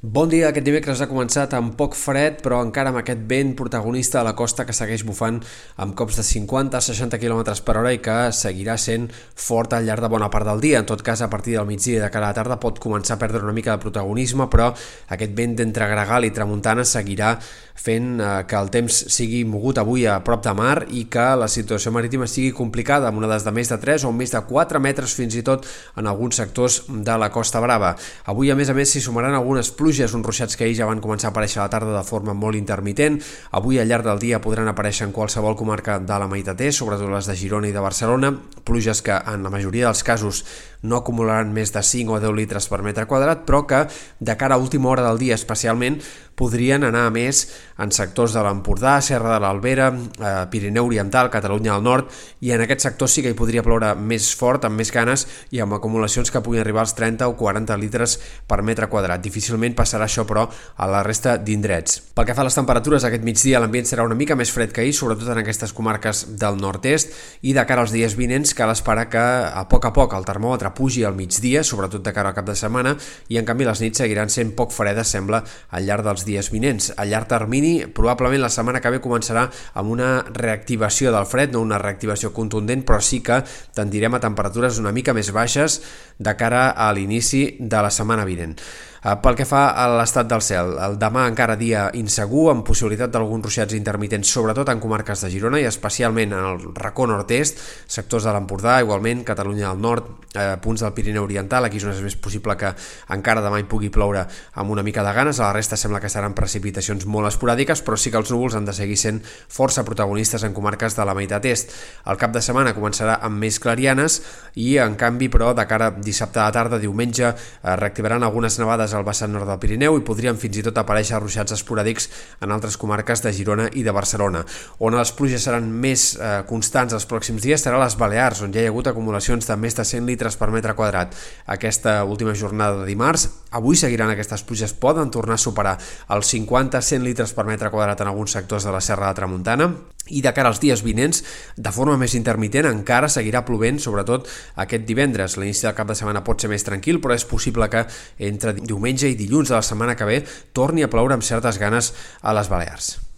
Bon dia, aquest dimecres ha començat amb poc fred, però encara amb aquest vent protagonista a la costa que segueix bufant amb cops de 50-60 km per hora i que seguirà sent fort al llarg de bona part del dia. En tot cas, a partir del migdia de cara a la tarda pot començar a perdre una mica de protagonisme, però aquest vent d'entre Gregal i Tramuntana seguirà fent eh, que el temps sigui mogut avui a prop de mar i que la situació marítima sigui complicada amb onades de més de 3 o més de 4 metres fins i tot en alguns sectors de la Costa Brava. Avui, a més a més, s'hi sumaran algunes pluges pluges, uns ruixats que ahir ja van començar a aparèixer a la tarda de forma molt intermitent. Avui al llarg del dia podran aparèixer en qualsevol comarca de la meitat est, sobretot les de Girona i de Barcelona, pluges que en la majoria dels casos no acumularan més de 5 o 10 litres per metre quadrat, però que de cara a última hora del dia especialment podrien anar a més en sectors de l'Empordà, Serra de l'Albera, eh, Pirineu Oriental, Catalunya al nord, i en aquest sector sí que hi podria ploure més fort, amb més ganes i amb acumulacions que puguin arribar als 30 o 40 litres per metre quadrat. Difícilment passarà això, però, a la resta d'indrets. Pel que fa a les temperatures, aquest migdia l'ambient serà una mica més fred que ahir, sobretot en aquestes comarques del nord-est, i de cara als dies vinents cal esperar que a poc a poc el termòmetre pugi al migdia, sobretot de cara al cap de setmana, i en canvi les nits seguiran sent poc fredes, sembla, al llarg dels dies vinents. A llarg termini, probablement la setmana que ve començarà amb una reactivació del fred, no una reactivació contundent, però sí que tendirem a temperatures una mica més baixes de cara a l'inici de la setmana vinent. Eh, pel que fa a l'estat del cel, el demà encara dia insegur, amb possibilitat d'alguns ruixats intermitents, sobretot en comarques de Girona i especialment en el racó nord-est, sectors de l'Empordà, igualment Catalunya del nord, eh, punts del Pirineu Oriental, aquí és on és més possible que encara demà hi pugui ploure amb una mica de ganes, a la resta sembla que seran precipitacions molt esporàdiques, però sí que els núvols han de seguir sent força protagonistes en comarques de la meitat est. El cap de setmana començarà amb més clarianes i, en canvi, però, de cara dissabte a la tarda, diumenge, eh, reactivaran algunes nevades nevades al vessant nord del Pirineu i podrien fins i tot aparèixer ruixats esporàdics en altres comarques de Girona i de Barcelona. On les pluges seran més eh, constants els pròxims dies serà les Balears, on ja hi ha hagut acumulacions de més de 100 litres per metre quadrat. Aquesta última jornada de dimarts, avui seguiran aquestes pluges, poden tornar a superar els 50-100 litres per metre quadrat en alguns sectors de la Serra de Tramuntana, i de cara als dies vinents, de forma més intermitent, encara seguirà plovent, sobretot aquest divendres. L'inici del cap de setmana pot ser més tranquil, però és possible que entre diumenge i dilluns de la setmana que ve torni a ploure amb certes ganes a les Balears.